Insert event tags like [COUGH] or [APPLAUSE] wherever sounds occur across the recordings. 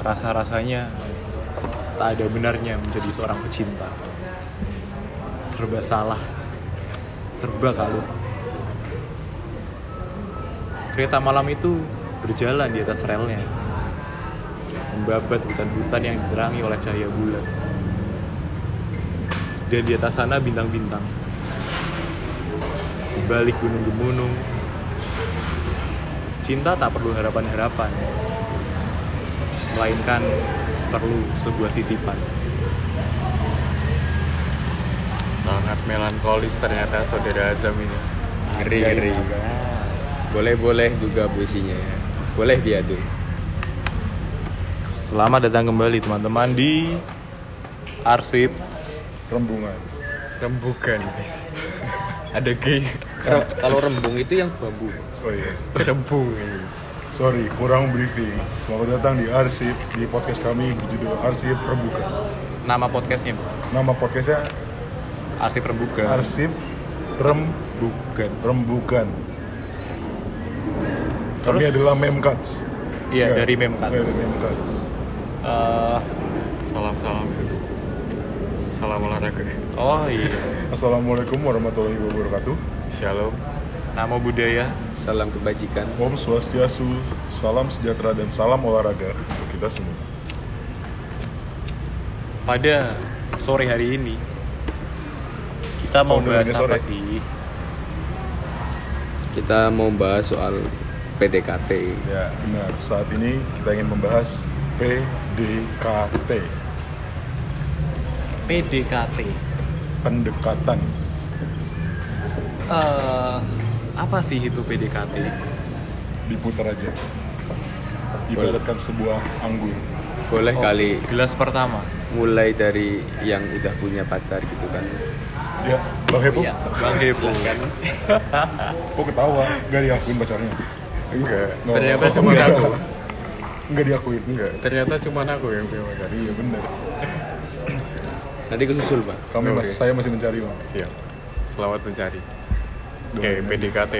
rasa-rasanya tak ada benarnya menjadi seorang pecinta. Serba salah, serba kalut. Kereta malam itu berjalan di atas relnya, membabat hutan-hutan yang diterangi oleh cahaya bulan. Dan di atas sana bintang-bintang. Di balik gunung gemunung, cinta tak perlu harapan-harapan, melainkan perlu sebuah sisipan. Sangat melankolis ternyata saudara Azam ini. Ngeri, ngeri. Boleh-boleh juga puisinya ya. Boleh diadu. Selamat datang kembali teman-teman di arsip rembungan Rembukan. [LAUGHS] Ada gay. Kalau rembung itu yang bambu. oh iya Rembung. Sorry kurang briefing selamat datang di arsip di podcast kami berjudul arsip rembukan nama podcastnya Bu. nama podcastnya arsip rembukan. arsip rem Bukan. rembukan kami Terus? adalah memcuts Iya Enggak, dari Memcuts. dari memcuts Eh, Salam-salam. Salam olahraga. oh iya. [LAUGHS] assalamualaikum warahmatullahi wabarakatuh Shalom. Nama budaya Salam kebajikan. om swastiastu salam sejahtera dan salam olahraga untuk kita semua pada sore hari ini kita mau Oh, bahas apa sore. sih? Kita mau bahas soal PDKT. ya benar saat ini kita ingin membahas PDKT PDKT. pendekatan Eh, apa sih itu PDKT? diputar aja ibaratkan sebuah anggur Boleh Oh, kali Gelas pertama. mulai dari yang udah punya pacar gitu kan. ya bang Hepo Iya, Bang Hepo. [LAUGHS] kok ketawa nggak diakuin pacarnya Enggak. No. Ternyata [LAUGHS] cuma enggak. aku. nggak diakuin Enggak. Ternyata cuma aku yang punya pacar. iya bener Nanti kesusul, Pak. kami masih saya masih mencari bang Siap. Selamat mencari. Aja. PDKT.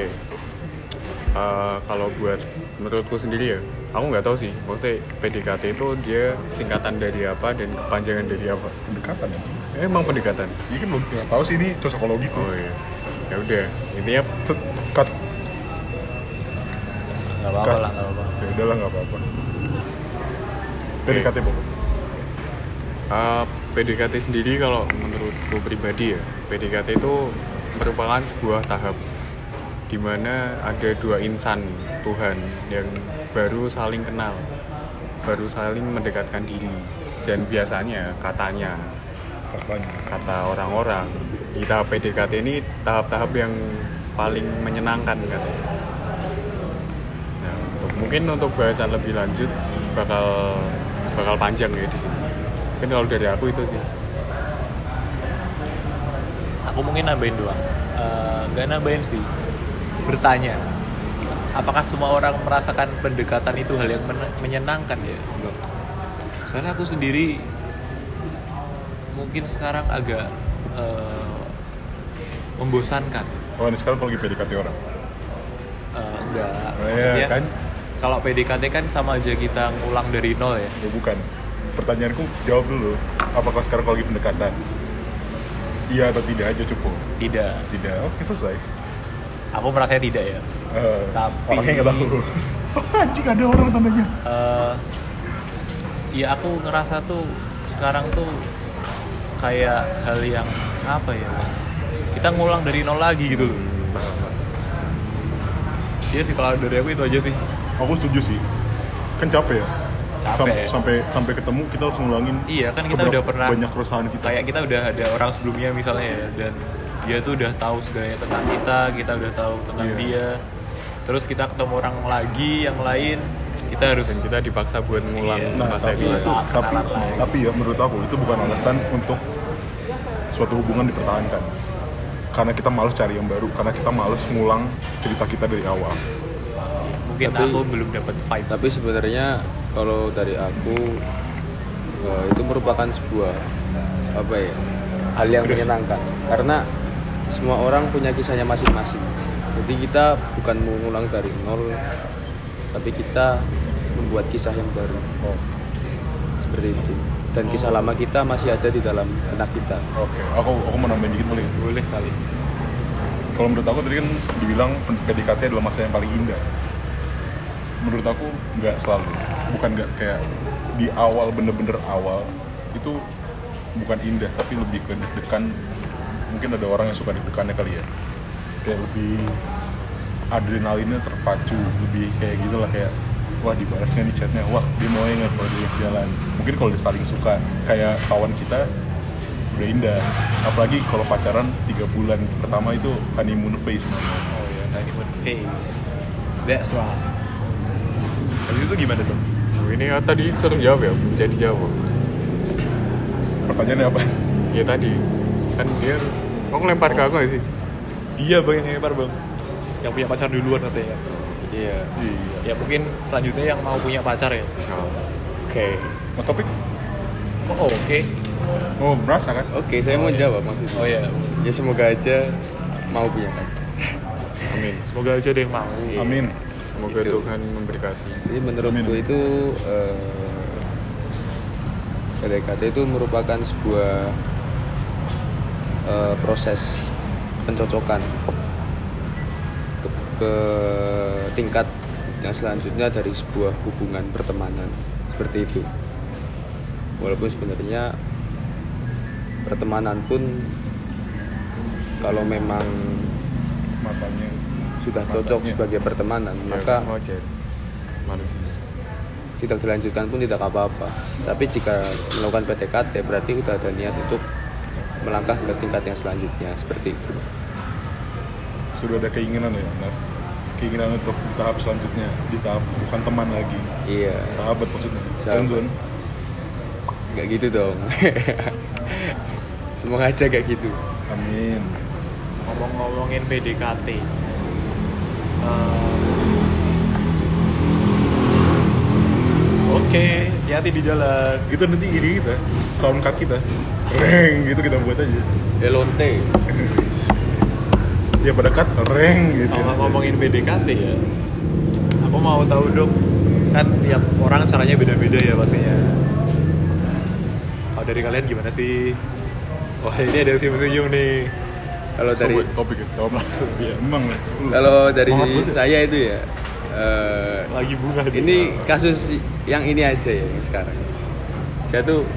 Eh, kalau buat menurutku sendiri ya, aku nggak tahu sih. Maksudnya PDKT itu dia singkatan dari apa dan kepanjangan dari apa? pendekatan Eh, Emang pendekatan. ini kan belum nggak tahu sih ini cocokologi kok Oh iya. Ya udah, intinya cut Gak apa-apa lah, gak apa-apa. ya udahlah nggak apa-apa PDKT pokoknya Uh, PDKT sendiri kalau menurutku pribadi ya PDKT itu merupakan sebuah tahap di mana ada dua insan Tuhan yang baru saling kenal baru saling mendekatkan diri. Dan biasanya katanya kata orang-orang di tahap PDKT ini tahap-tahap yang paling menyenangkan katanya Nah, untuk- mungkin untuk bahasan lebih lanjut bakal bakal panjang ya di sini. Mungkin kalau dari aku itu sih Aku mungkin nambahin doang. Eh, Gak nambahin sih. Bertanya. Apakah semua orang merasakan pendekatan itu hal yang men- menyenangkan ya? Bang? Soalnya aku sendiri mungkin sekarang agak eh, membosankan. oh ini sekarang kalau lagi PDKT orang Eh, enggak. Oh, iya, Maksudnya, kan? Kalau PDKT kan sama aja kita ngulang dari nol ya. ya bukan pertanyaanku jawab dulu apakah sekarang kalau lagi pendekatan iya atau tidak aja cukup. Tidak. tidak. Oke selesai Aku merasa tidak ya. Eh, Tapi- orangnya nggak tahu. [LAUGHS] Anjing ada orang tandanya. Eh ya aku ngerasa tuh sekarang tuh kayak hal yang apa ya? Kita ngulang dari nol lagi gitu loh. Iya sih kalau dari aku itu aja sih. Aku setuju sih. Kan capek ya Capek. Sam- sampai sampai ketemu kita harus ngulangin Iya, kan kita udah pernah- banyak keresahan kita kayak kita udah ada orang sebelumnya misalnya ya dan dia tuh udah tahu segalanya tentang kita kita udah tahu tentang Iya. dia terus kita ketemu orang lagi yang lain kita harus dan kita dipaksa buat ngulang Iya. nah masa tapi itu itu tapi lagi. tapi ya menurut aku itu bukan alasan untuk suatu hubungan dipertahankan karena kita males cari yang baru karena kita males ngulang cerita kita dari awal mungkin Tapi- aku belum dapat vibes Tapi sebenarnya kalau dari aku eh, itu merupakan sebuah apa ya hal yang menyenangkan karena semua orang punya kisahnya masing-masing. Jadi kita bukan mengulang dari nol, tapi kita membuat kisah yang baru. oh seperti itu dan kisah lama kita masih ada di dalam benak kita Oke, aku aku mau nambahin dikit boleh? boleh kali Kalau menurut aku tadi kan dibilang PDKT adalah masa yang paling indah. Menurut aku nggak selalu, bukan nggak kayak di awal bener-bener awal itu bukan indah tapi lebih ke deg-degan. Mungkin ada orang yang suka deg-degannya kali ya. Kayak lebih adrenalinnya terpacu, lebih kayak gitulah kayak wah dibalas nggak nih chatnya, wah dia mau nggak kalau dia jalan. Mungkin kalau dia saling suka kayak kawan kita udah indah apalagi kalau pacaran tiga bulan pertama itu honeymoon phase namanya oh ya honeymoon phase that's right habis itu gimana dong ini ah, tadi suruh jawab ya, jadi jawab. pertanyaannya apa? Ya tadi. Kan dia kok ngelempar ke aku gak sih? iya bang yang lempar bang. Yang punya pacar duluan katanya. Iya. Iya. Ya mungkin selanjutnya yang mau punya pacar ya. Oh. oke. Mau topik? Oh oke. Oh merasa kan? Oke saya mau jawab maksudnya. Oh ya ya semoga aja mau punya pacar. Amin. semoga aja ada yang mau. Amin Semoga Itu. Tuhan memberkati. Jadi menurutku itu PDKT itu merupakan sebuah eh, proses pencocokan ke, ke tingkat yang selanjutnya dari sebuah hubungan pertemanan seperti itu. Walaupun sebenarnya pertemanan pun kalau memang matanya sudah cocok Matanya. sebagai pertemanan, Ya, maka wajar. Manusia. tidak dilanjutkan pun tidak apa-apa. Tapi jika melakukan PTKT berarti udah ada niat untuk melangkah ke tingkat yang selanjutnya seperti itu. sudah ada keinginan ya Nat? keinginan untuk di tahap selanjutnya di tahap bukan teman lagi Iya, sahabat maksudnya Sahabat. nggak gitu dong. [LAUGHS] Semoga aja kayak gitu. amin ngomong-ngomongin PDKT Eh, oke hati-hati di jalan. Itu nanti ini kita sound card kita. Reng gitu kita buat aja. Elonte. ya pada cut reng gitu. Kalau ngomongin PDKT ya aku mau tahu dong kan tiap orang caranya beda-beda ya pastinya. Kalau dari kalian gimana sih? Wah ini ada senyum-senyum nih Kalau dari topik jawab langsung. Ya emang kalau dari ya. saya itu ya eh, lagi bunga dia. ini kasus yang ini aja ya yang sekarang. Saya tuh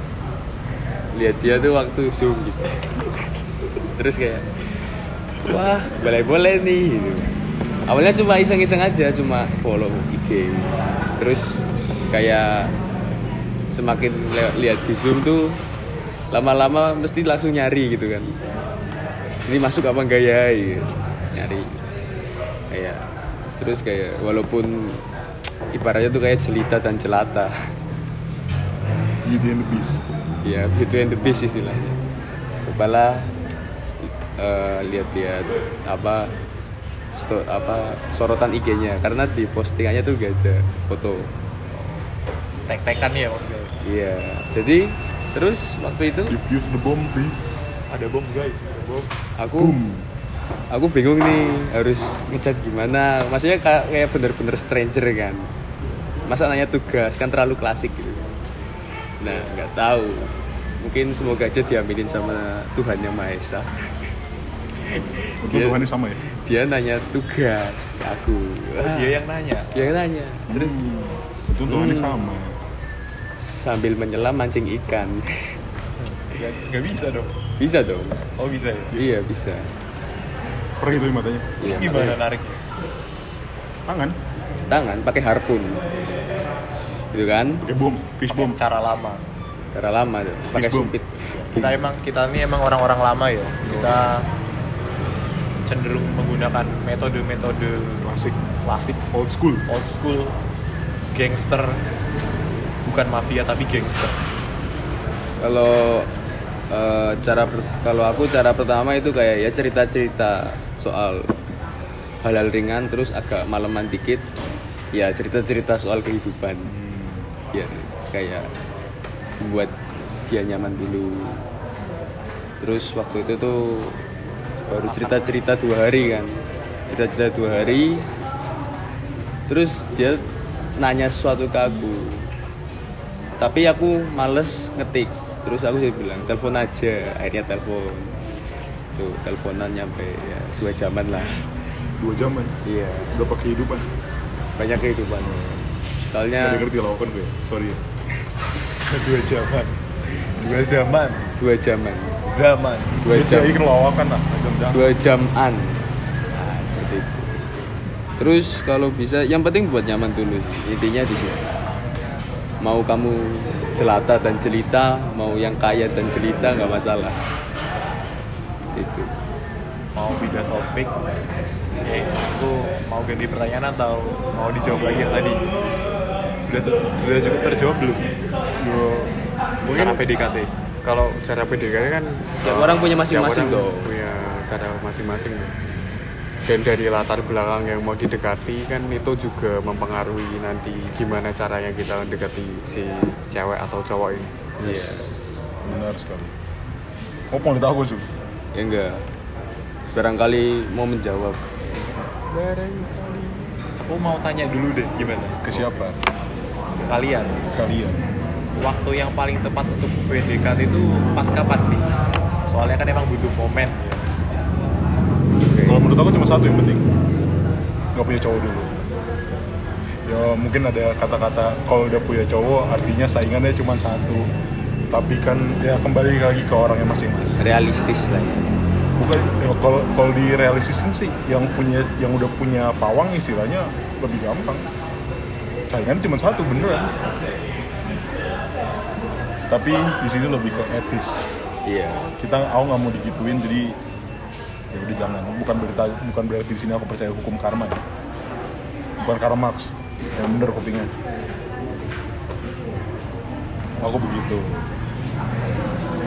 lihat dia tuh waktu zoom gitu. Terus kayak wah boleh boleh nih gitu. awalnya cuma iseng-iseng aja cuma follow IG terus kayak semakin lihat di zoom tuh lama-lama mesti langsung nyari gitu kan ini masuk apa enggak ya? Gitu. nyari. Kayak terus kayak walaupun ibaratnya tuh kayak jelita dan jelata Beauty and the Beast. Ya Beauty and the Beast istilahnya. Cobalah eh, lihat-lihat apa sto, apa sorotan IG-nya karena di postingannya tuh gak ada foto. Tek-tekan ya maksudnya? Iya. Jadi terus waktu itu Defuse the bomb please. Ada bom guys bom aku boom. aku bingung nih harus ngechat gimana. Maksudnya ka- kayak bener-bener stranger kan. Masa nanya tugas kan terlalu klasik gitu. Nah nggak tahu. Mungkin semoga aja diaminin sama Tuhan yang Maha Esa. Dia- Tuhannya sama ya? dia nanya tugas ke aku. Oh, dia yang nanya? Dia yang nanya. Terus? Hmm, itu Tuhannya Hmm. sama. Sambil menyelam mancing ikan. Nggak bisa dong bisa dong. Oh bisa ya? Iya bisa. Perih tuh matanya. Terus Iya, gimana makanya. nariknya? Tangan. Tangan pakai harpun. Gitu kan? Pakai bom fish bomb cara lama. Cara lama tuh pakai sumpit kita emang kita ini emang orang-orang lama ya. Kita cenderung menggunakan metode-metode klasik. klasik. Old school. Old school gangster. Bukan mafia tapi gangster. Kalau eh, cara kalau aku cara pertama itu kayak ya cerita-cerita soal hal-hal ringan terus agak maleman dikit ya cerita-cerita soal kehidupan. Ya kayak membuat dia nyaman dulu. Terus waktu itu tuh baru cerita-cerita dua hari kan. Cerita-cerita dua hari. Terus dia nanya sesuatu ke aku. Tapi aku males ngetik terus aku jadi bilang telepon aja. Akhirnya telepon. Tuh teleponan nyampe ya dua jaman lah. Dua jaman? Iya. Berapa kehidupan? Banyak kehidupan. Soalnya ngerti lawakan gue. Sorry. [LAUGHS] Dua zaman dua zaman. Dua jaman. Zaman. Dua jam. ingin lawakan lah dua jaman. Nah seperti itu. Terus kalau bisa yang penting buat nyaman dulu sih. Intinya di sini. Mau kamu jelata dan jelita mau yang kaya dan jelita nggak masalah. Itu. Mau pindah topik eh maksudku mau ganti pertanyaan atau mau dijawab lagi yang tadi? Sudah sudah cukup terjawab belum? Mungkin cara PDKT kalau cara PDKT kan Tiap orang punya masing-masing dong. punya cara masing-masing dan dari latar belakang yang mau didekati kan itu juga mempengaruhi nanti gimana caranya kita mendekati si cewek atau cowok ini. Iya. Benar sekali. Oh mau tahu gue juga ya enggak. Barangkali mau menjawab. Aku mau tanya dulu deh gimana? Ke siapa? Ke kalian. Kalian. Waktu yang paling tepat untuk PDKT itu pas kapan sih? Soalnya kan emang butuh momen kalau menurut aku cuma satu yang penting. Nggak punya cowok dulu. Ya mungkin ada kata-kata kalau udah punya cowok artinya saingannya cuma satu. Tapi kan ya kembali lagi ke orangnya masing-masing. Realistis lah. Ya bukan ya, kalau kalau di realistisin sih yang punya yang udah punya pawang istilahnya lebih gampang. Saingan cuma satu beneran. Tapi di sini lebih ke etis. Iya. Kita aku nggak mau digituin jadi ya udah jangan. Bukan berita bukan berarti di sini aku percaya hukum karma ya. Bukan karma Marx yang bener kupingnya. Aku begitu.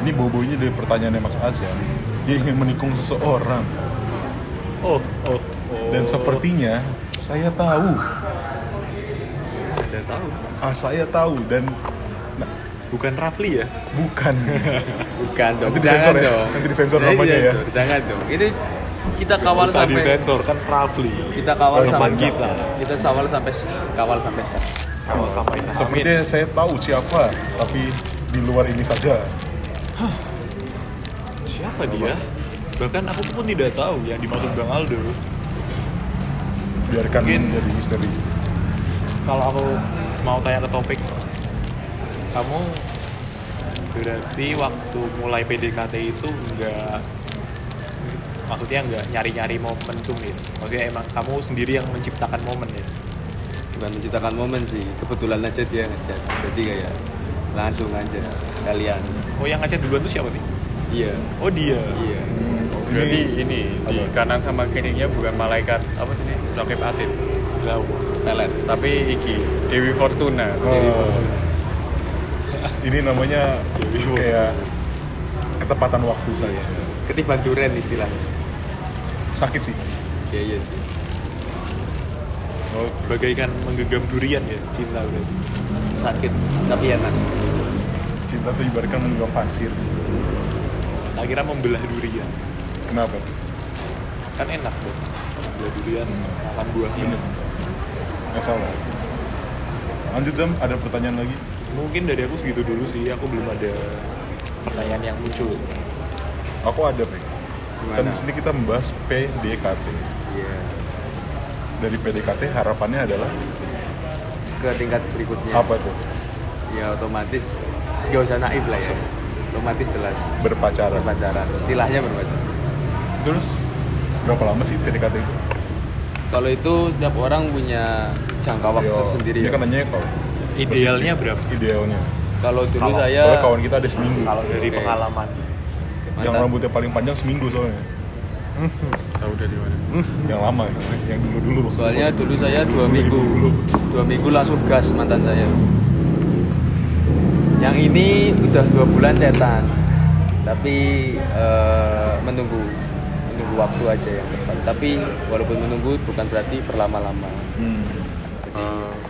Ini bobonya dari pertanyaannya Mas Azan dia ingin menikung seseorang. Oh oh, oh. dan sepertinya saya tahu. Udah tahu. Ah saya tahu. Dan bukan Rafli ya? Bukan. [LAUGHS] Bukan dong. Nanti jangan disensor ya? dong. Nanti disensor Jangan namanya ya? disensor, jangan dong. Ini kita kawal usah sampai disensor kan Rafli. Kita kawal Teman sampai kita. kita kawal sampai kawal sampai set kalau sampai Amin. sepertinya saya tahu siapa tapi di luar ini saja. Siapa dia? Bahkan aku pun tidak tahu yang dimaksud Bang Aldo. Biarkan Mungkin. menjadi misteri. kalau aku mau tanya ke topik kamu berarti waktu mulai PDKT itu enggak maksudnya enggak nyari-nyari momentum ya maksudnya emang kamu sendiri yang menciptakan momen ya bukan menciptakan momen sih kebetulan aja dia ngechat jadi kayak langsung aja sekalian. Oh yang ngechat duluan tuh siapa sih? Iya. Oh dia? Iya. Berarti ini di kanan sama kirinya bukan malaikat apa sih ini? Rakib Atid pelet tapi iki Dewi Fortuna. Oh. Ini namanya kayak ketepatan waktu saja ketiban duren istilahnya. Sakit sih. Iya iya sih. Oh, bagaikan menggenggam durian ya cinta berarti sakit tapi enak. Cinta tuh ibaratkan menggenggam pasir. Tak kira membelah durian. Kenapa? Kan enak tuh. Membelah durian makan buahnya. Nggak salah. Lanjut jam ada pertanyaan lagi mungkin dari aku segitu dulu sih aku belum ada pertanyaan yang muncul aku ada Pek. kan di sini kita membahas PDKT iya. Dari PDKT harapannya adalah ke tingkat berikutnya. Apa tuh? Ya otomatis gak usah naif lah ya. Otomatis jelas. Berpacaran. Berpacaran. Istilahnya berpacaran. Terus berapa lama sih PDKT itu kalau itu tiap orang punya jangka waktu Yo, sendiri ya. kan nanya kalau idealnya berapa? Idealnya. Kalau dulu Kalau- saya soalnya kawan kita ada seminggu. Kalau dari Oke. pengalaman. Yang Mantap. rambutnya paling panjang seminggu soalnya. Tahu dari mana? Yang lama yang dulu dulu. Soalnya dulu saya dua minggu. dua minggu langsung gas mantan saya. Yang ini udah dua bulan cetan. Tapi eh, menunggu menunggu waktu aja yang tepat. Tapi walaupun menunggu bukan berarti berlama-lama. Hmm. jadi wow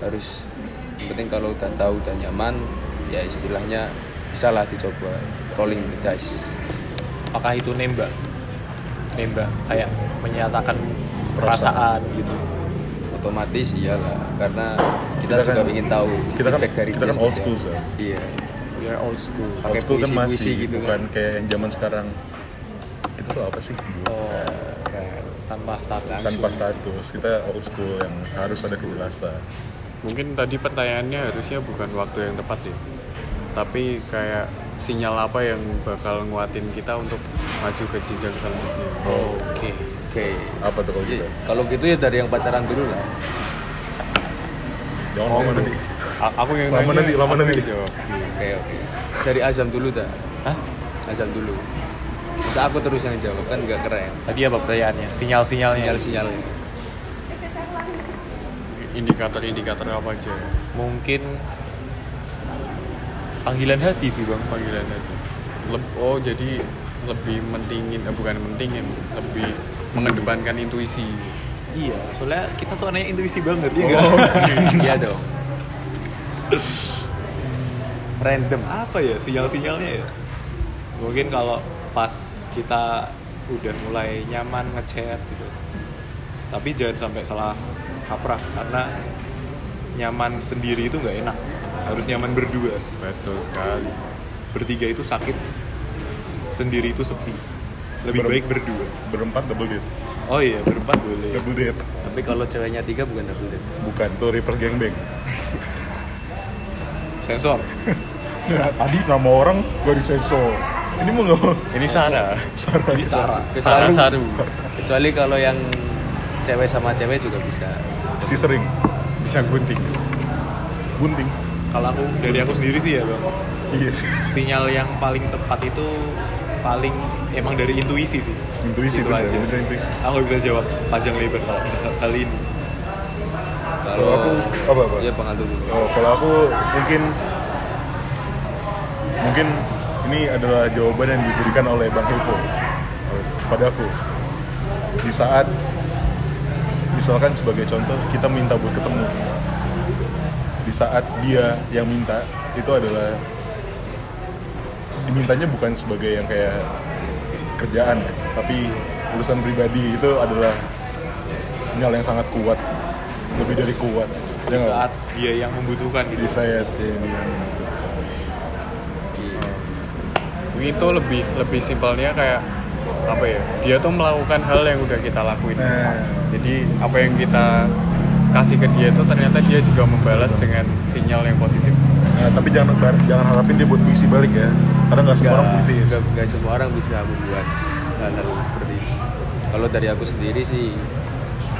harus yang penting kalau udah tahu udah nyaman ya istilahnya bisa lah dicoba rolling the dice. Apakah itu nembak? Nembak kayak menyatakan perasaan gitu. Otomatis iyalah karena kita kita, juga kan- ingin tahu kita kan dari kita kan old school sih iya. We are old school. old Pakai school kan masih gitu kan. bukan kayak yang zaman sekarang. Itu tuh apa sih? Oh, Kan. tanpa status. tanpa status. Kita old school yang harus ada kejelasan Mungkin tadi pertanyaannya harusnya bukan waktu yang tepat ya. Tapi kayak sinyal apa yang bakal nguatin kita untuk maju ke jenjang selanjutnya. oh Oke. oke apa tuh kalau gitu Iya, kalau gitu ya dari yang pacaran dulu lah jangan lama nanti aku yang Lama nanti, lama nanti. jawab. oke oke dari azam dulu dah Hah? azam dulu masa aku terus yang jawab kan nggak keren Tadi apa pertanyaannya? Sinyal-sinyalnya. sinyal-sinyalnya Indikator-indikator apa aja? Mungkin panggilan hati sih bang. Panggilan itu. Leb- oh jadi lebih mentingin, eh, bukan mentingin, lebih mengedepankan intuisi. Iya, soalnya kita tuh anaknya intuisi banget ya oh nggak? iya dong Random apa ya sinyal-sinyalnya ya? Mungkin kalau pas kita udah mulai nyaman ngechat gitu. Tapi jangan sampai salah kaprah karena nyaman sendiri itu nggak enak. Harus nyaman berdua. Betul sekali. Bertiga itu sakit. Sendiri itu sepi. Lebih Ber- baik berdua. berempat double date Oh iya, berempat boleh. double date tapi kalau ceweknya tiga bukan double date bukan tuh reverse gangbang [LAUGHS] Sensor. nah, tadi nama orang gak disensor ini mau nggak Ini Sarah. Sarah Ini Sarah. Sarah Saru. kecuali kalau yang cewek sama cewek juga bisa si sering Bisa gunting. bunting Kalau aku dari aku sendiri sih ya bang. iya Sinyal yang paling tepat itu paling emang dari intuisi sih. intuisi Itu bener, aja. bener intuisi Aku bisa jawab panjang lebar kalau hal ini. Kalau aku, apa, apa? Iya Bang Aldo dulu. Oh, kalau aku mungkin mungkin ini adalah jawaban yang diberikan oleh Bang Hilpo pada aku. Di saat misalkan sebagai contoh kita minta buat ketemu. Di saat dia yang minta itu adalah dimintanya bukan sebagai yang kayak kerjaan ya, tapi urusan pribadi itu adalah sinyal yang sangat kuat lebih dari kuat Di Ya saat dia yang membutuhkan di gitu. saya sih yang itu lebih lebih simpelnya kayak apa ya dia tuh melakukan hal yang udah kita lakuin Nah. Jadi apa yang kita kasih ke dia tuh ternyata dia juga membalas dengan sinyal yang positif. Nah, tapi jangan jangan harapin dia buat puisi balik ya. Karena nggak semua orang puitis nggak- nggak semua orang bisa membuat hal-hal seperti itu. Kalau dari aku sendiri sih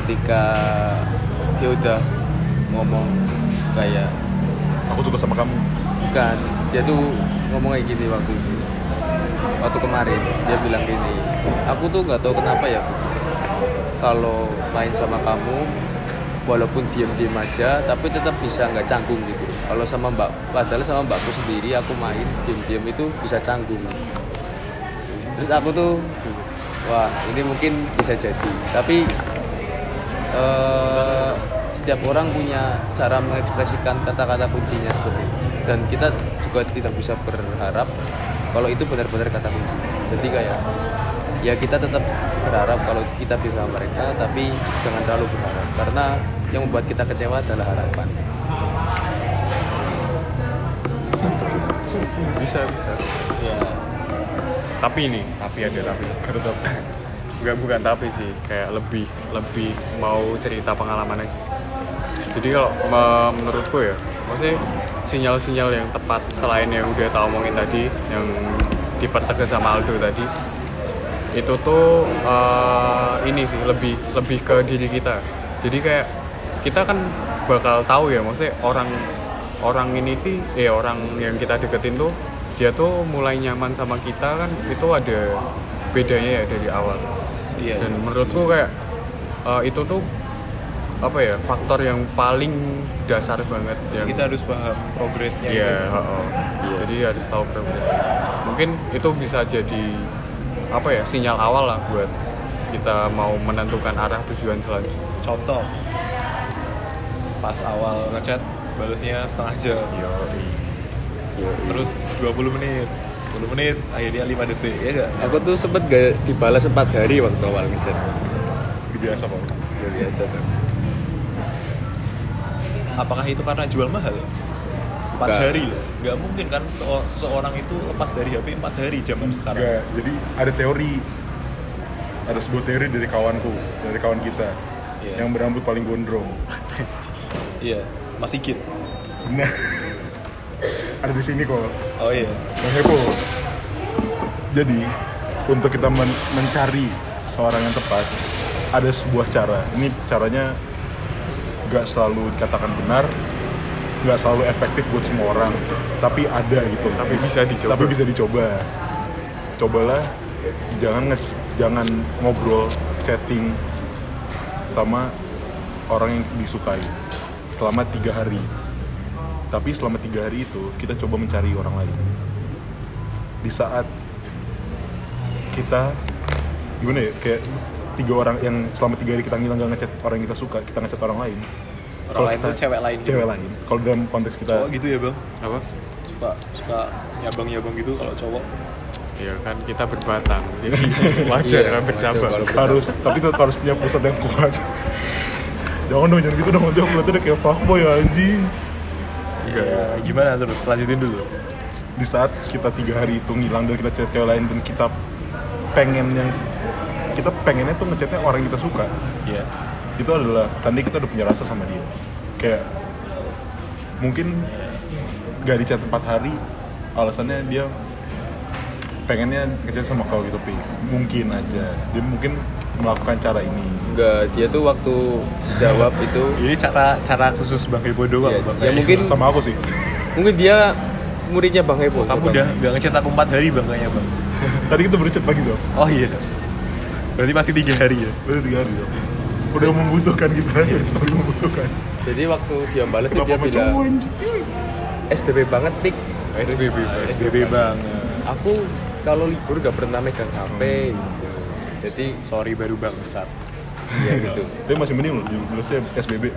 ketika dia udah ngomong kayak aku suka sama kamu. Bukan dia tuh ngomong kayak gini waktu itu. Waktu kemarin dia bilang gini aku tuh nggak tahu kenapa ya. Kalau main sama kamu walaupun diem-diem aja tapi tetap bisa nggak canggung gitu. Kalau sama mbak padahal sama mbakku sendiri aku main diem-diem itu bisa canggung. Terus aku tuh wah ini mungkin bisa jadi. Tapi eh, setiap orang punya cara mengekspresikan kata-kata kuncinya seperti itu. Dan kita juga tidak bisa berharap kalau itu benar-benar kata kunci. Jadi kayak ya kita tetap berharap kalau kita bisa mereka tapi jangan terlalu berharap. Karena yang membuat kita kecewa adalah harapan. Bisa bisa. Ya, tapi ini tapi ada tapi. Tapi Enggak bukan tapi sih. Kayak lebih lebih mau cerita pengalaman aja jadi kalau me- menurutku ya maksudnya sinyal-sinyal yang tepat selain yang udah tau omongin tadi yang dipertegas sama Aldo tadi itu tuh eh, ini sih lebih lebih ke diri kita jadi kayak kita kan bakal tahu ya maksudnya orang orang ini tuh eh orang yang kita deketin tuh dia tuh mulai nyaman sama kita kan itu ada bedanya ya dari awal iya. dan iya. menurutku kayak eh, itu tuh apa ya faktor yang paling dasar banget yang kita harus paham progresnya. Iya, itu. heeh. jadi harus tahu progresnya. Mungkin itu bisa jadi apa ya sinyal awal lah buat kita mau menentukan arah tujuan selanjutnya. Contoh, pas awal ngechat balasnya setengah jam. Terus 20 menit, 10 menit, akhirnya 5 detik, ya enggak? aku tuh sempet gak dibalas 4 hari waktu awal ngechat biasa kok Udah biasa tuh apakah itu karena jual mahal empat Nggak. hari loh nggak mungkin kan seo- seseorang itu lepas dari HP empat hari zaman sekarang. Enggak, jadi ada teori. Ada sebuah teori dari kawanku dari kawan kita Iya. yang berambut paling gondrong. [LAUGHS] Iya Mas Sigit. Nah ada di sini kok. Oh iya. Bang Hebo jadi untuk kita men- mencari seorang yang tepat ada sebuah cara. Ini caranya nggak selalu dikatakan benar nggak selalu efektif buat semua orang tapi ada gitu. Tapi bisa dicoba. tapi bisa dicoba. Cobalah jangan nge- jangan ngobrol chatting sama orang yang disukai selama tiga hari. Tapi selama tiga hari itu kita coba mencari orang lain. Di saat kita gimana ya kayak tiga orang yang selama tiga hari kita ngilang gak ngechat orang yang kita suka kita ngechat orang lain orang Kalau lain tuh cewek lain gitu. cewek lain. Kalau dalam konteks kita cowok gitu ya bang? Apa? Suka suka nyabang nyabang gitu kalau cowok? Ya kan kita berbatang. Jadi [LAUGHS] wajar Iya, kan bercabang. harus tapi tetap harus punya pusat yang kuat. [LAUGHS] Jangan dong jangan gitu dong. Nanti aku lihatnya kayak fuckboy anjing. Enggak. ya, gimana? Terus lanjutin dulu. Di saat kita tiga hari itu ngilang dan kita cewek lain dan kita pengen yang kita pengennya tuh ngechatnya orang yang kita suka. Iya itu adalah tadi kita udah punya rasa sama dia. Kayak mungkin gak di chat 4 hari alasannya dia pengennya ngechat sama kau gitu pi. Mungkin aja. Dia mungkin melakukan cara ini. Enggak, dia tuh waktu jawab [LAUGHS] itu ini cara cara khusus bang Hebo doang Iya, bang. ya mungkin sama aku sih. mungkin dia muridnya Bang Hebo. kamu udah nggak ngechat aku empat hari bang kayaknya bang. [LAUGHS] Tadi kita baru chat pagi Sob oh iya. Berarti masih tiga hari ya? Baru tiga hari Sob udah membutuhkan kita saling membutuhkan. Jadi waktu dia balas tuh dia bilang SBB banget pik. SBB SBB bang Aku kalau libur gak pernah megang HP gitu. Jadi sorry baru bangsat. Ya gitu. [LAUGHS] tapi masih mending loh jelasnya SBB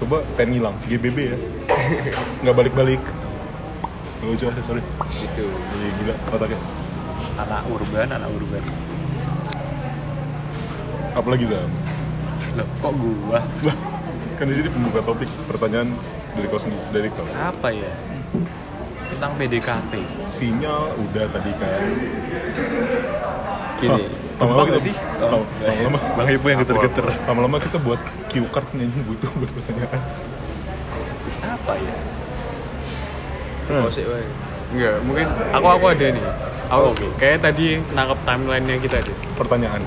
coba pengen ngilang GBB ya. [LAUGHS] Nggak balik-balik. Nggak lucu aja sorry. Gitu. Iya gila otaknya. Anak urban anak urban. Apalagi Zam loh kok gua? Kan di sini pembuka topik pertanyaan dari sendiri dari kau. Apa ya? Tentang PDKT sinyal udah tadi kan? Gini. lama-lama kita sih? lama- Oh, lama-lama Bang Ibu yang geter-geter. Lama-lama kita buat cue card nih butuh buat pertanyaan. Apa ya? Nah, Oh, wae. enggak mungkin aku aku ada nih. Aku kayak tadi nangkep timeline nya kita deh. Pertanyaan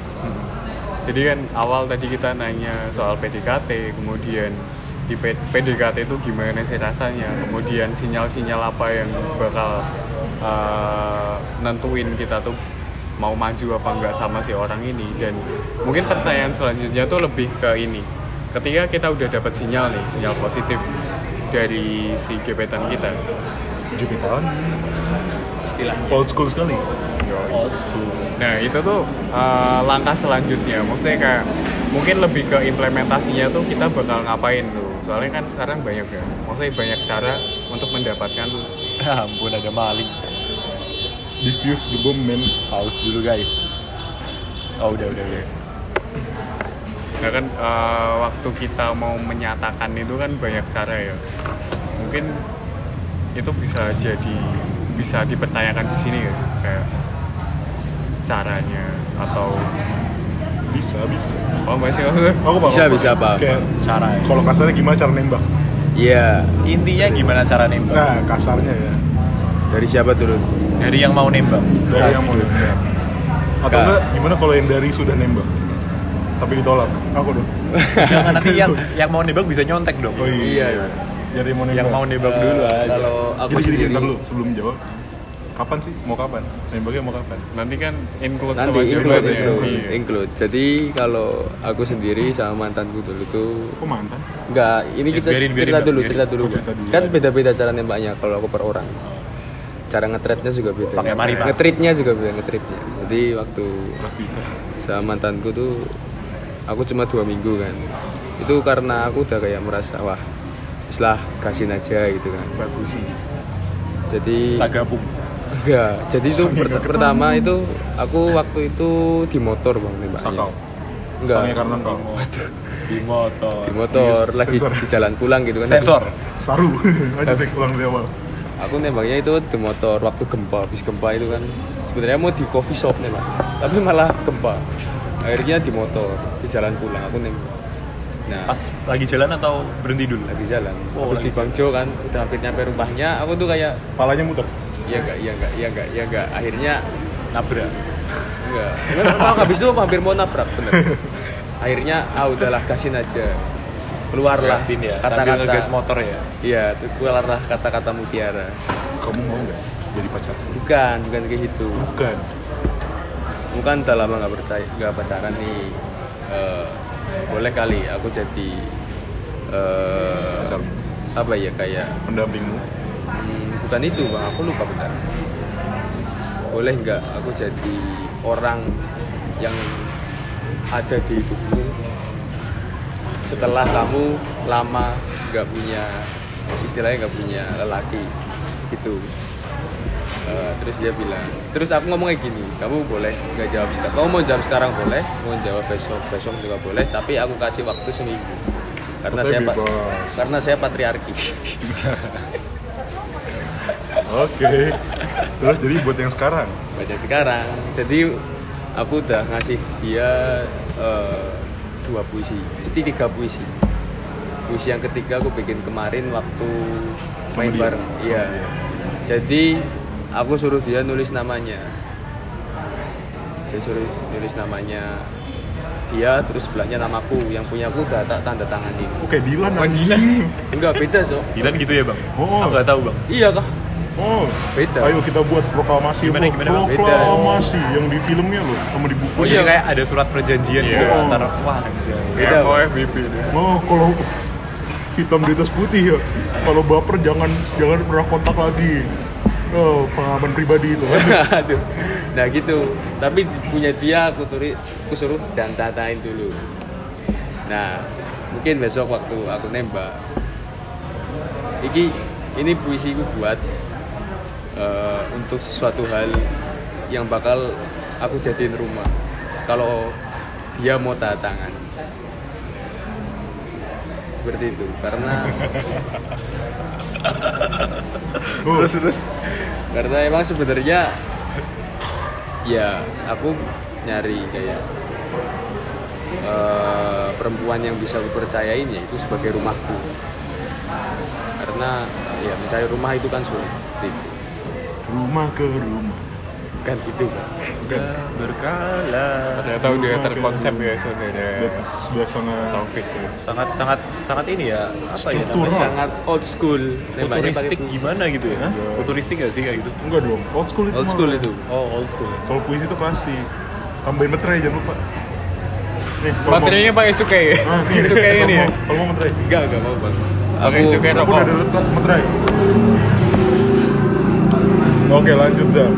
jadi kan awal tadi kita nanya soal PDKT kemudian di P- PDKT itu gimana sih rasanya? Kemudian sinyal-sinyal apa yang bakal uh, nentuin kita tuh mau maju apa enggak sama si orang ini? Dan mungkin pertanyaan selanjutnya tuh lebih ke ini. Ketika kita udah dapat sinyal nih sinyal positif dari si gebetan kita. Gebetan? Istilahnya. old school sekali Nah itu tuh uh, langkah selanjutnya, maksudnya kayak mungkin lebih ke implementasinya tuh kita bakal ngapain tuh. Soalnya kan sekarang banyak ya, maksudnya banyak cara untuk mendapatkan [LAUGHS] Ya ampun ada maling. Diffuse the bomb man pause dulu guys. Oh udah udah udah. Nah kan uh, waktu kita mau menyatakan itu kan banyak cara ya. Mungkin itu bisa jadi bisa dipertanyakan di sini ya, kayak caranya? Atau bisa bisa. Oh masih maksudnya? Aku paham, Bisa, bisa, paham. kayak cara ya. kalau kasarnya gimana cara nembak? Iya. intinya gimana cara nembak? Nah kasarnya ya. Dari siapa turun? dari yang mau nembak. Dari yang mau nembak. Atau enggak gimana kalau yang dari sudah nembak? Tapi ditolak. Aku dong. [LAUGHS] Jangan nanti yang [LAUGHS] yang mau nembak bisa nyontek dong. Oh iya, Iya. jadi mau nembak. yang mau nembak dulu Eh, aja. Kalau aku gini sendiri ntar dulu sebelum jawab kapan sih mau kapan nembaknya mau kapan nanti kan include nanti sama include, jawabannya. include, Iya. include. Jadi kalau aku sendiri sama mantanku dulu tuh kok mantan Enggak, ini Ya, kita biarin, biarin, cerita dulu, biarin. cerita dulu. Oh, cerita dulu. Kan beda-beda cara nembaknya kalau aku per orang. Cara ngetretnya juga beda. Pakai maripas. Ngetritnya juga beda ngetritnya. Jadi waktu sama mantanku tuh aku cuma dua minggu kan. Itu karena aku udah kayak merasa wah, setelah kasihin aja gitu kan. bagus sih Jadi sagapung enggak. Jadi itu per- pertama itu aku waktu itu di motor bang nembaknya. sakau Enggak. Karena engkau Waduh. di motor di motor Iya, lagi sensor. di jalan pulang gitu kan sensor Saru. [LAUGHS] Lanjut deh ulang dari awal. aku nembaknya itu di motor waktu gempa habis gempa itu kan sebenarnya mau di coffee shop nembak tapi malah gempa akhirnya di motor di jalan pulang aku nembak nah pas lagi jalan atau berhenti dulu lagi jalan Oh, habis di Bangjo kan udah hampir nyampe rumahnya aku tuh kayak Palanya muter. Iya enggak iya enggak iya enggak iya enggak akhirnya nabrak. Enggak memang habis itu hampir mau nabrak bener. Akhirnya ah udahlah gasin aja. Keluarlah Gasin ya sambil kata-kata. ngegas motor ya? Iya tuh keluarlah kata-kata mutiara. Kamu mau nggak jadi pacar? bukan bukan kayak gitu. Bukan. bukan udah lama nggak percaya nggak pacaran nih. Eh, boleh kali aku jadi eh, Pacar. apa ya kayak Pendampingmu. hmm, bukan itu bang aku lupa bentar boleh nggak aku jadi orang yang ada di hidupmu setelah kamu lama nggak punya istilahnya nggak punya lelaki? Gitu. Eh, terus dia bilang terus aku ngomong kayak gini kamu boleh nggak jawab sekarang kamu mau jawab sekarang boleh mau jawab besok besok juga boleh tapi aku kasih waktu seminggu. Karena saya bebas. karena saya patriarki [LAUGHS] Oke. Terus jadi buat yang sekarang. baca sekarang. Jadi aku udah ngasih dia eh, dua puisi. Mesti tiga puisi. Puisi yang ketiga aku bikin kemarin waktu Sama main dia? bareng. Iya. jadi aku suruh dia nulis namanya. Dia suruh nulis namanya dia terus sebelahnya namaku. Yang punya aku udah tak tanda tanganin. Oke, Dilan anjing. enggak beda cok. Dilan gitu ya bang? Oh. nggak tahu bang. Iya kah Oh, Beda. Ayo kita buat proklamasi. Gimana, bro. gimana, Bang? Beda. Proklamasi yang di filmnya loh, sama di buku. oh iya kayak ada surat perjanjian gitu Iya. antara wah anjay Beda, Bang. FBB dia. Oh, kalau hitam di atas putih ya. Kalau baper jangan jangan pernah kontak lagi. Oh, pengalaman pribadi itu. [LAUGHS] Aduh. Nah gitu. Tapi punya dia aku turi, aku suruh jangan tatain dulu. Nah mungkin besok waktu aku nembak, iki ini puisiku buat eh, untuk sesuatu hal yang bakal aku jadiin rumah. Kalau dia mau tanda tangan. Seperti itu. Karena [LAUGHS] Oh, terus terus karena emang sebenarnya ya aku nyari kayak eh, perempuan yang bisa aku percayain ya itu sebagai rumahku karena ya mencari rumah itu kan sulit Gitu. Rumah ke rumah. kan gitu kan udah berkala Ternyata udah terkonsep ya Sudah, sudah sangat Taufik ya. sangat sangat sangat ini ya apa ya Struktural. namanya sangat old school futuristik gimana gitu ya futuristik gak sih kayak gitu enggak dong. Old school itu. old school itu oh old school Kalau puisi itu klasik. Tambahin materai jangan lupa. Nih, Materinya pakai cukai ya? Ah, [LAUGHS] cukai ini ya? Kalau mau materai. enggak enggak mau bang Pakai aku cukai Aku rokok. udah ada materai. Oke lanjut Jam.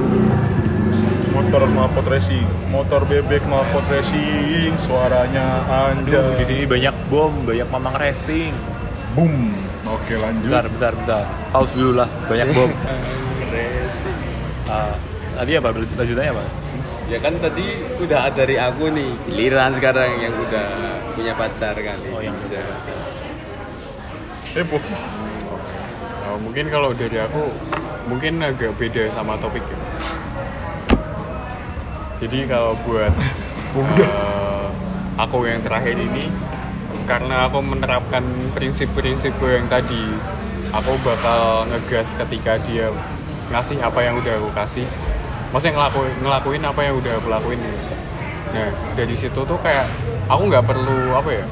Motor knalpot racing, motor bebek knalpot racing, suaranya anjay. di sini banyak bom, banyak mamang racing. Boom. Oke lanjut. Bentar, bentar, bentar. Pause dulu lah, banyak bom. [LAUGHS] Racing. Ah, tadi apa? Lanjut- Lanjutannya apa? ya kan tadi udah ada dari aku nih giliran sekarang yang udah punya pacar kan Oh, yang bisa Heboh. Oh, mungkin kalau dari aku mungkin agak beda sama topik ya. Jadi kalau buat eh, aku yang terakhir ini karena aku menerapkan prinsip-prinsip yang tadi aku bakal ngegas ketika dia ngasih apa yang udah aku kasih. Maksudnya ngelakuin, ngelakuin apa yang udah aku lakuin nah dari situ tuh kayak aku nggak perlu apa ya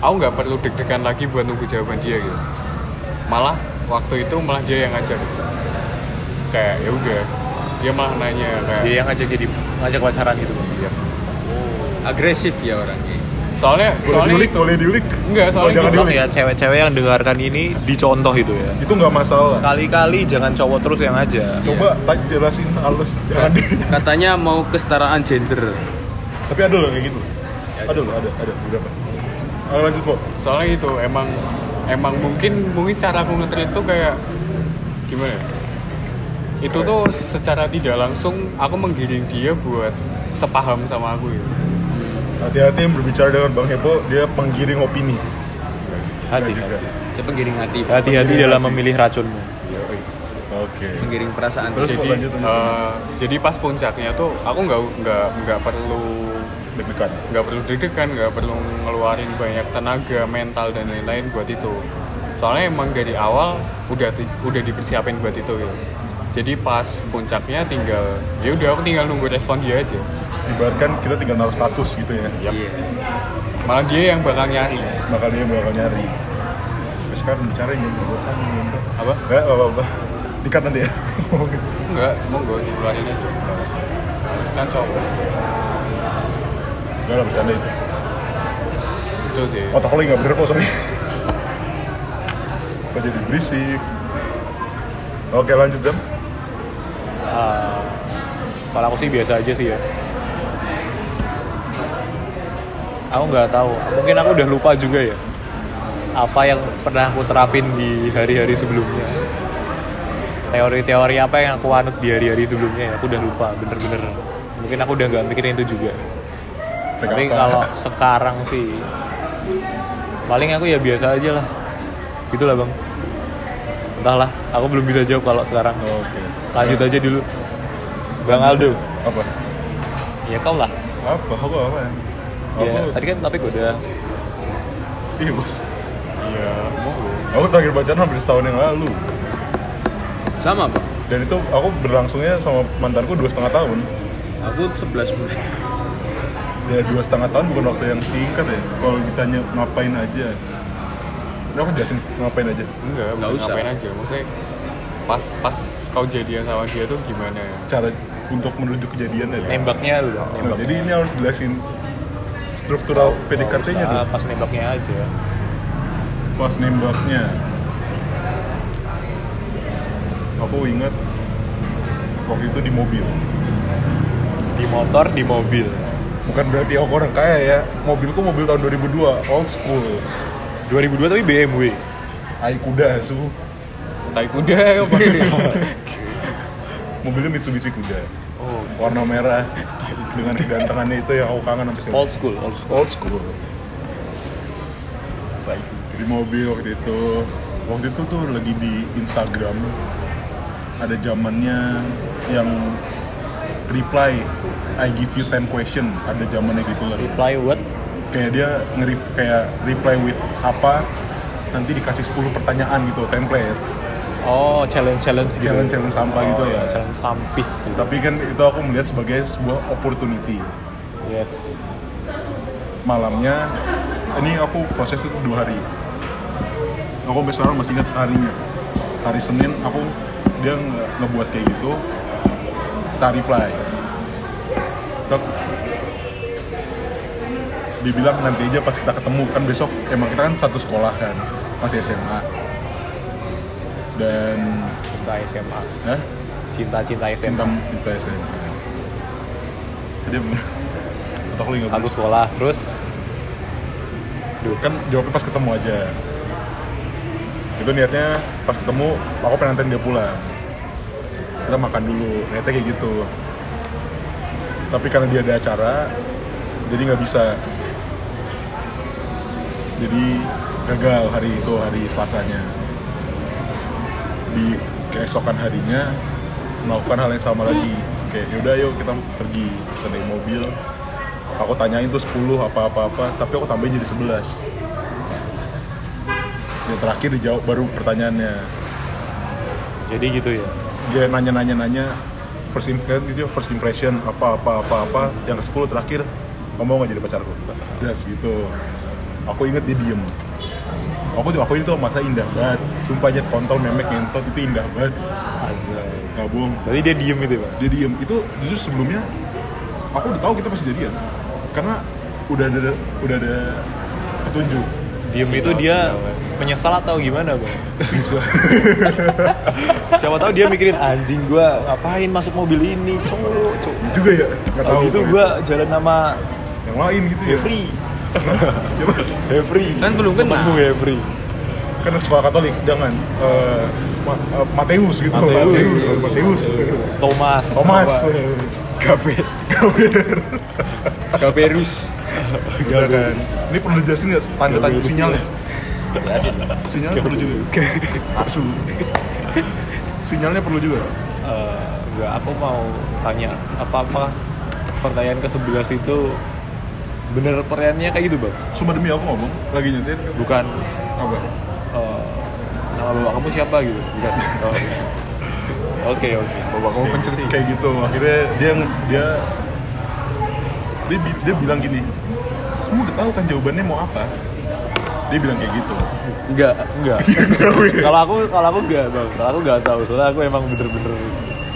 aku nggak perlu deg-degan lagi buat nunggu jawaban dia gitu. Malah waktu itu malah dia yang ngajak kayak ya udah dia malah nanya kayak Dia yang ngajak jadi ngajak pacaran gitu. Iya. agresif ya orangnya soalnya Boleh soalnya diulik, itu boleh diulik. Enggak, soalnya Oh, jangan diulik. ya cewek-cewek yang dengarkan ini dicontoh itu ya. Itu nggak masalah. Sekali-kali jangan cowok terus yang ngajak. Coba tak jelasin halus, jangan di. katanya mau kesetaraan gender Tapi ada loh kayak gitu. Ada loh, ada, ada beberapa. Ayo lanjut kok. soalnya itu emang emang mungkin mungkin cara aku nge-treat tuh kayak gimana ya? Itu tuh secara tidak langsung aku menggiring dia buat sepaham sama aku ya. Hati-hati yang berbicara dengan bang Hepo dia penggiring opini. Hati. Nggak juga. Dia penggiring hati, hati-hati dalam hati. memilih racunmu. Oke. Penggiring perasaan. Terus jadi kok lanjut, lanjut. eh, jadi pas puncaknya tuh aku nggak nggak nggak perlu deg-degan. nggak perlu deg-degan nggak perlu ngeluarin banyak tenaga mental dan lain-lain buat itu. Soalnya emang dari awal udah udah dipersiapin buat itu gitu jadi pas puncaknya tinggal ya udah aku tinggal nunggu respon dia aja. Ibaratkan kita tinggal naruh status gitu ya. Iya. malah dia yang bakal nyari. Bakal dia bakal nyari. Terus kan yang kan apa? Enggak apa apa. Dikat nanti ya. Enggak monggo dikeluarin aja. Kan cowok. Enggak lah bercanda itu. Itu sih. Otak lo nggak bener kok sorry. Kok jadi berisik? Oke lanjut jam Ah, kalau aku sih biasa aja sih ya. Aku nggak tahu. Mungkin aku udah lupa juga ya apa yang pernah aku terapin di hari-hari sebelumnya. Teori-teori apa yang aku anut di hari-hari sebelumnya ya aku udah lupa bener-bener. Mungkin aku udah nggak mikirin itu juga. Tag tapi apa? kalau sekarang sih paling aku ya biasa aja lah. Gitulah bang entahlah aku belum bisa jawab kalau sekarang. Oke. Lanjut aja dulu. Bang Aldo. Apa? Ya kau lah. Apa? Aku apa? Ya ya, aku tadi kan topik udah. Iya bos. Iya monggo aku terakhir pacaran hampir setahun yang lalu. Sama, Pak. dan itu aku berlangsungnya sama mantanku dua setengah tahun. Aku 11 bulan. ya dua setengah tahun bukan waktu yang singkat ya. Kalau ditanya ngapain aja Aku jelasin ngapain aja? Enggak Nggak bukan usah. ngapain aja. Maksudnya pas pas kau jadian sama dia tuh gimana? Ya cara untuk menuju kejadian ya nembaknya lu Nah, nembaknya jadi ini harus jelasin struktural PDKT-nya tuh usah, pas nembaknya aja. Pas nembaknya. Aku ingat waktu itu di mobil. Di motor di mobil. Bukan berarti aku orang kaya ya. Mobilku mobil tahun 2002 old school 2002 tapi BMW ai kuda su. Tai kuda apa [LAUGHS] mobilnya Mitsubishi kuda. Oh. Warna merah dengan kegantengannya itu yang aku kangen sampai sekarang. Old school old school. Old school. Di mobil waktu itu. Waktu itu tuh lagi di Instagram. Ada zamannya yang reply I give you 10 question. Ada zamannya gitu lah. Reply what kayak dia ngeri kayak reply with apa nanti dikasih 10 pertanyaan gitu template. Oh challenge challenge gitu. Challenge challenge sampah gitu. Oh, ya challenge sampis gitu. tapi kan itu aku melihat sebagai sebuah opportunity. Yes. Malamnya ini aku proses itu dua hari. Aku sampai sekarang masih ingat harinya. Hari Senin aku dia nge- ngebuat kayak gitu tak reply. Tek. Dibilang nanti aja pas kita ketemu. Kan besok emang kita kan satu sekolah kan masih SMA dan cinta SMA eh, cinta cinta cinta SMA cinta SMA jadi bener atau ingat satu sekolah terus? Kan jawabnya pas ketemu aja. Itu niatnya pas ketemu aku pengen anterin dia pulang. Kita makan dulu niatnya kayak gitu. Tapi karena dia ada acara jadi nggak bisa jadi gagal hari itu hari selasanya. Di keesokan harinya melakukan hal yang sama lagi. Kayak yaudah yuk kita pergi kita naik mobil. Aku tanyain tuh 10 apa-apa-apa tapi aku tambahin jadi 11 dan terakhir dijawab baru pertanyaannya. Jadi gitu ya? Dia nanya-nanya-nanya first impression gitu ya, first impression apa apa apa apa. Yang ke 10 terakhir kamu mau nggak jadi pacarku udah gitu aku inget dia diem. Aku tuh aku itu masa indah banget. Sumpah aja kontol memek ngentot itu indah banget. Anjay. Nggak bohong. Berarti dia diem gitu ya bang dia diem. Itu jujur sebelumnya aku udah tahu kita pasti jadian. Karena udah ada udah ada petunjuk. Diem itu dia menyesal atau gimana bang [LAUGHS] siapa tahu dia mikirin anjing gua ngapain masuk mobil ini cowok cowok. Gitu juga ya? Nggak tahu gitu gua jalan sama yang lain gitu ya? Hefri Hefri Kan belum kenal. Temenmu Hefri kan sekolah Katolik jangan Eh, Ma- eh, Mateus gitu Mateus. Mateus Thomas Thomas Gabe Gaberus. Udah kan. Ini perlu dijelasin nggak tanda-tanda lurus. sinyalnya? Jelasin. Sinyalnya perlu juga. Asu. Sinyalnya perlu juga. Eh, enggak aku mau tanya apa apa pertanyaan ke 11 itu bener pertanyaannya kayak gitu bang? Sumpah demi aku ngomong lagi nyetir. Bukan. Apa? eh, nama bapak kamu siapa gitu? Bukan. Oh, [LAUGHS] oke oke. Bapak kamu pencuri kayak gitu akhirnya dia dia dia, dia bilang gini kamu udah tahu kan jawabannya mau apa? Dia bilang kayak gitu. Enggak enggak [LAUGHS] kalau aku kalau aku enggak bang. Kalau aku enggak tahu. Soalnya aku emang bener-bener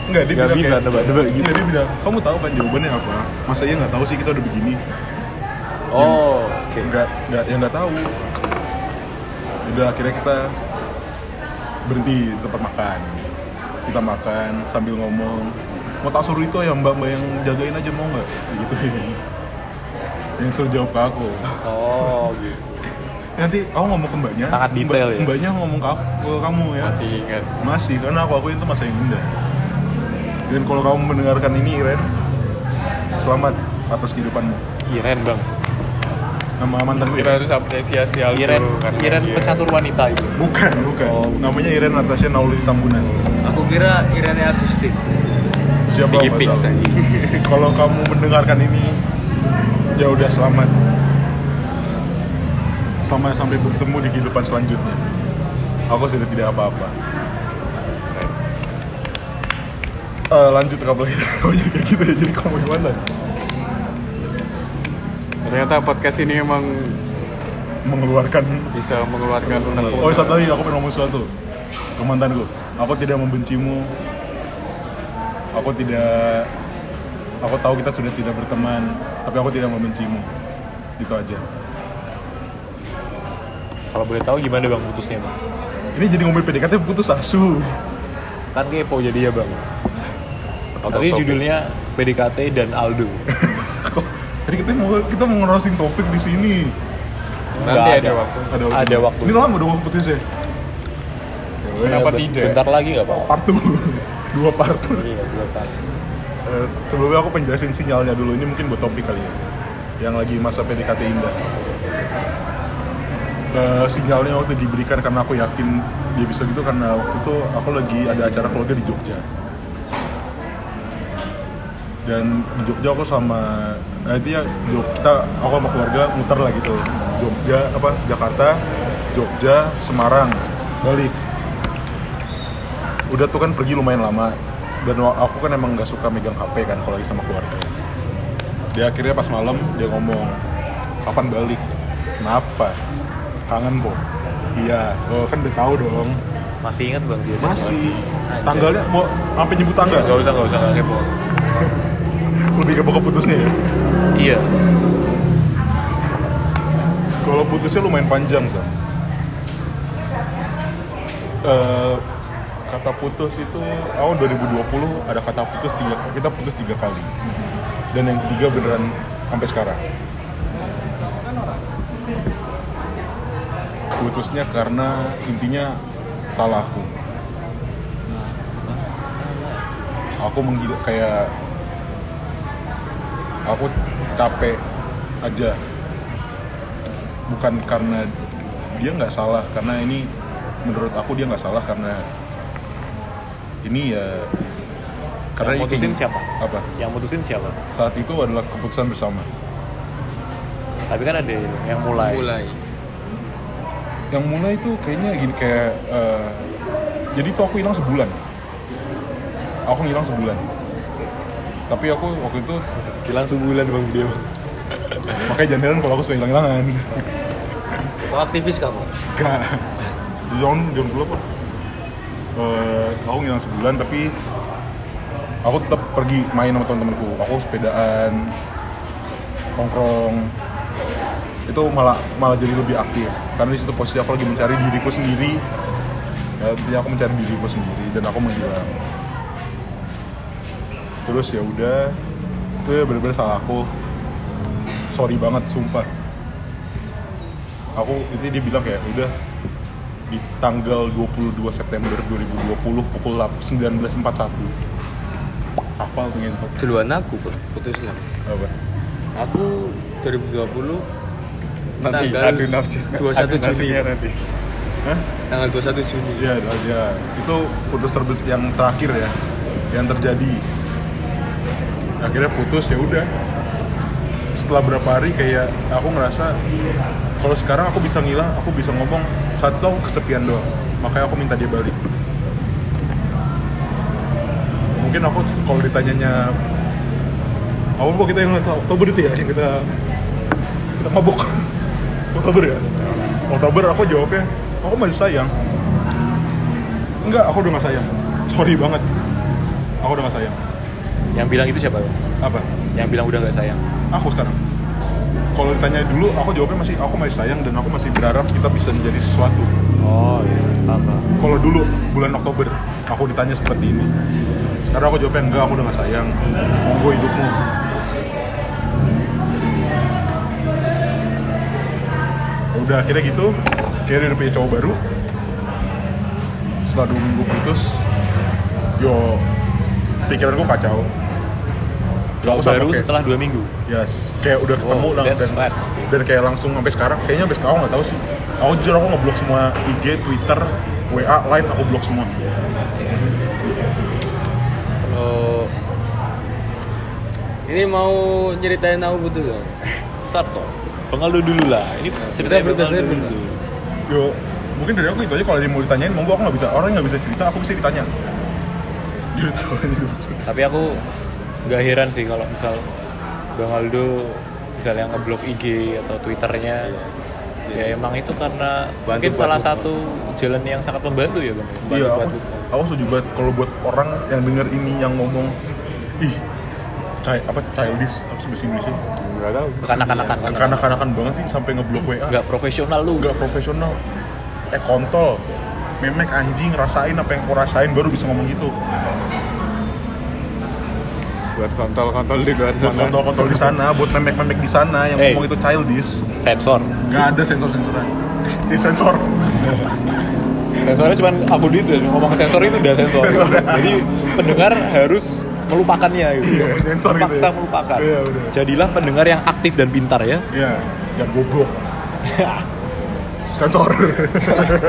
Enggak, dia bilang bisa kayak, nebak-nebak gitu. Enggak, dia bilang, kamu tahu kan jawabannya apa? Masa iya nggak tahu sih kita udah begini? Oh oke Enggak, enggak, ya nggak tahu. Udah akhirnya kita berhenti di tempat makan. Kita makan sambil ngomong. Mau tak suruh itu ya mbak-mbak yang jagain aja mau nggak? Gitu [LAUGHS] Yang suruh jawab ke aku. oh gitu [LAUGHS] Nanti aku ngomong ke mbaknya. Sangat detail mbak- ya? Mbaknya ngomong ke, aku, ke kamu ya. masih ingat Masih, karena aku aku itu yang indah. Dan kalau kamu mendengarkan ini, Ren, selamat atas kehidupanmu. Iren bang Nama mantan gue. kita harus apresiasi Aldo Iren Iren dia- pecatur wanita itu Bukan, bukan. Oh. Namanya Iren Natasha Nauli Tambunan. Aku kira Irene Agustin. Siapa aja. [LAUGHS] Kalau kamu mendengarkan ini, ya udah selamat. Selamat sampai bertemu di kehidupan selanjutnya. Aku sudah tidak apa-apa. Eh, lanjut ke apa lagi? [LAUGHS] Oh jadi kayak gitu ya, jadi kamu gimana? Ternyata podcast ini emang Mengeluarkan bisa mengeluarkan unek Oh satu lagi aku pengen ngomong sesuatu ke mantanku. Aku tidak membencimu. Aku tidak. Aku tahu kita sudah tidak berteman, tapi aku tidak membencimu. Itu aja. kalau boleh tahu gimana bang putusnya bang Ini jadi ngomongin PDKT putus asu. kan kepo jadi ya bang topic. judulnya PDKT dan Aldo. [LAUGHS] Tadi kita mau kita mau ngerosting topik di sini. nanti Nggak ada waktu Ada Ada waktu. Ini lama dong putusnya. Kenapa Ben- tidak? Bentar lagi nggak apa? Part two. [LAUGHS] Dua part. Iya, dua kali. Eh, sebelumnya aku penjelasin sinyalnya dulu ini mungkin buat topik kali ya yang lagi masa PDKT indah Eh, sinyalnya waktu diberikan karena aku yakin dia bisa gitu karena waktu itu aku lagi ada acara keluarga di Jogja dan di Jogja aku sama nah itu ya Jog, kita aku sama keluarga muter lah gitu. Jogja apa Jakarta Jogja Semarang balik udah tuh kan pergi lumayan lama. Dan aku kan emang nggak suka megang HP kan kalau lagi sama keluarga. Dia akhirnya pas malam dia ngomong kapan balik? Kenapa? Kangen po iya. Oh, kan udah tahu dong. Masih ingat bang? Dia? masih. tanggalnya mau sampai nyebut tanggal? Gak usah, gak usah, gak kepo. Lebih ke pokok putusnya ya? Iya. kalau putusnya lumayan panjang sih Eh, kata putus itu awal 2020 ada kata putus tiga kita putus tiga kali. Dan yang ketiga beneran sampai sekarang. Putusnya karena intinya salahku aku menggila kayak aku capek aja bukan karena dia nggak salah karena ini menurut aku dia nggak salah karena ini ya karena Yang mutusin siapa? apa Yang mutusin siapa? saat itu adalah keputusan bersama Tapi kan ada yang mulai. Mulai. yang mulai itu kayaknya gini kayak eh, jadi tuh aku hilang sebulan aku hilang sebulan tapi aku waktu itu Hilang sebulan bang dia. makanya jangan heran kalau aku suka hilang-hilangan Oh, aktivis kamu? Gak. Jangan, jangan dulu apa. Eh, aku ngilang sebulan tapi aku tetap pergi main sama teman-temanku. Aku sepedaan, nongkrong. Itu malah malah jadi lebih aktif. Karena di situ posisi aku lagi mencari diriku sendiri. Ya, jadi aku mencari diriku sendiri dan aku menghilang. Terus ya udah, itu ya bener-bener salah aku. Sorry banget, sumpah aku itu dia bilang kayak udah di tanggal 22 September 2020 pukul 19.41 hafal tuh ngentot Duluan aku putusnya. apa Aku 2020 nanti Tanggal adu nafsu 21 adu Juni. nanti Hah? tanggal 21 Juni. Iya, ya. Itu putus terbes yang terakhir ya, yang terjadi. Akhirnya putus ya udah. Setelah berapa hari kayak aku ngerasa kalau sekarang aku bisa ngilang, aku bisa ngomong satu aku kesepian doang. Makanya aku minta dia balik. Mungkin aku kalau ditanyanya apa kok kita yang tahu? Oktober itu ya yang kita kita mabuk. [LAUGHS] Oktober ya? Oktober aku jawabnya aku masih sayang. Enggak aku udah gak sayang. Sorry banget. Aku udah gak sayang Yang bilang itu siapa? Bang? apa? Yang bilang udah nggak sayang. aku sekarang. Kalau ditanya dulu aku jawabnya masih aku masih sayang dan aku masih berharap kita bisa menjadi sesuatu. Oh iya, apa? kalau dulu bulan Oktober aku ditanya seperti ini. Sekarang aku jawabnya enggak aku udah gak sayang. Monggo hidupmu. Udah akhirnya gitu. Akhirnya udah punya cowok baru. Setelah dua minggu putus yo pikiranku kacau Sama baru kayak- setelah dua minggu. Yes, kayak udah ketemu Oh, that's dan, fast. dan kayak langsung sampai sekarang kayaknya sampai sekarang nggak tahu sih. Aku jujur aku ngeblok semua IG, Twitter, WA, Line aku blok semua. Kalau ini mau nyeritain aku putus ya? Sarto. Pengalu dulu lah. Ini ceritanya putus, pengalu saya dulu. Yo, mungkin dari aku itu aja kalau dia mau ditanyain, monggo aku nggak bisa. Orang nggak bisa cerita, aku bisa ditanya. Tahu Tapi aku nggak heran sih kalau misal Bang Aldo misalnya ngeblok IG atau Twitternya. Ya emang itu karena Bantu mungkin buat salah on. satu jalan yang sangat membantu ya bang Iya, aku, Bantu-bantu. aku setuju banget kalau buat orang yang denger ini yang ngomong, ih, child, apa childish, apa sih bahasa Inggrisnya? nggak tahu. Kanak-kanakan. Kanak-kanakan banget sih sampai ngeblok WA. nggak profesional lu. Nggak profesional. Eh kontol. Memek anjing rasain apa yang kau rasain baru bisa ngomong gitu buat kontol-kontol di luar buat sana. kontol-kontol di sana buat memek-memek di sana yang Hey. ngomong itu childish. Sensor. Nggak ada sensor-sensoran. [LAUGHS] Ini sensor. Sensornya cuma di itu ngomong sensor itu udah sensor. Jadi pendengar harus melupakannya gitu Iya, sensor gitu Terpaksa ya. melupakan. Iya, udah. jadilah pendengar yang aktif dan pintar ya. Iya, dan goblok. [LAUGHS] Sensor.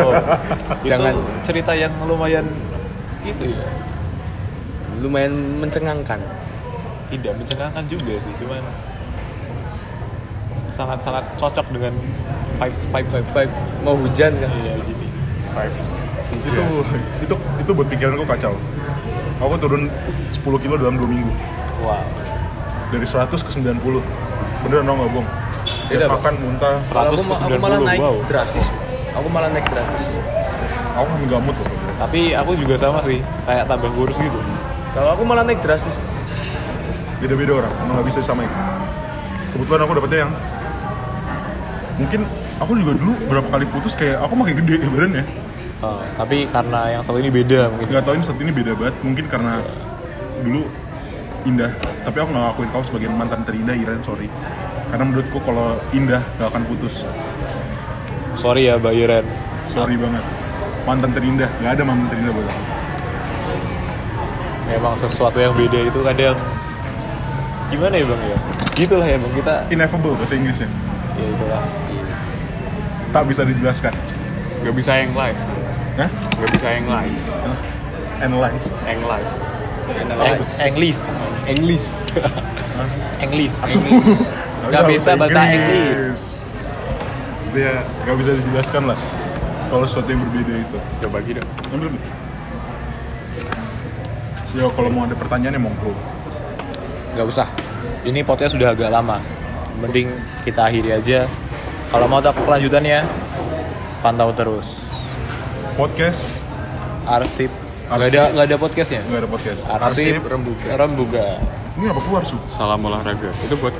Oh, [LAUGHS] Jangan. itu cerita yang lumayan itu ya. Lumayan mencengangkan. Tidak mencengangkan juga sih cuman sangat-sangat cocok dengan vibes vibes. Vibe, vibe. Mau hujan kan? iya gini. Itu itu itu buat pikiranku kacau. Aku turun 10 kilo dalam 2 minggu. Wow. Dari 100 ke 90 beneran dong nggak bohong. Beda, makan muntah. 100 Kalau aku, ke aku malah 90, naik wow. drastis. Aku malah naik drastis. aku kan nggak mood loh. Tapi aku juga sama sih kayak tambah kurus gitu. Kalau aku malah naik drastis. Beda-beda orang emang nggak bisa disamain. Kebetulan aku dapetnya yang mungkin aku juga dulu berapa kali putus kayak aku makin gede ya badannya Oh, tapi karena yang satu ini beda mungkin. Nggak tahu ini saat ini beda banget mungkin karena dulu indah tapi aku nggak ngakuin kau sebagai mantan terindah Iren sorry. Karena menurutku kalau indah nggak akan putus. Sorry ya Mbak Iren. Sorry banget. Mantan terindah nggak ada mantan terindah buat aku. Memang sesuatu yang beda itu kadang gimana ya bang ya? Gitulah ya bang kita ineffable bahasa Inggrisnya. Ya itulah. Tak bisa dijelaskan. Nggak bisa yang live Hah? nggak bisa yang live Hah? analyze. Eng English. English. English. Nggak bisa bahasa Inggris dia nggak bisa dijelaskan lah. Kalau sesuatu yang berbeda itu. Coba bagi dong. Ambil. Ambil. Yo, kalau mau ada pertanyaan ya monggo. nggak usah ini podcast sudah agak lama mending kita akhiri aja kalau mau tahu kelanjutannya pantau terus Podcast arsip nggak Arsip. ada nggak ada podcastnya nggak ada podcast. arsip Arsip. rembuga rembuga Ini apa keluar su? salam olahraga itu buat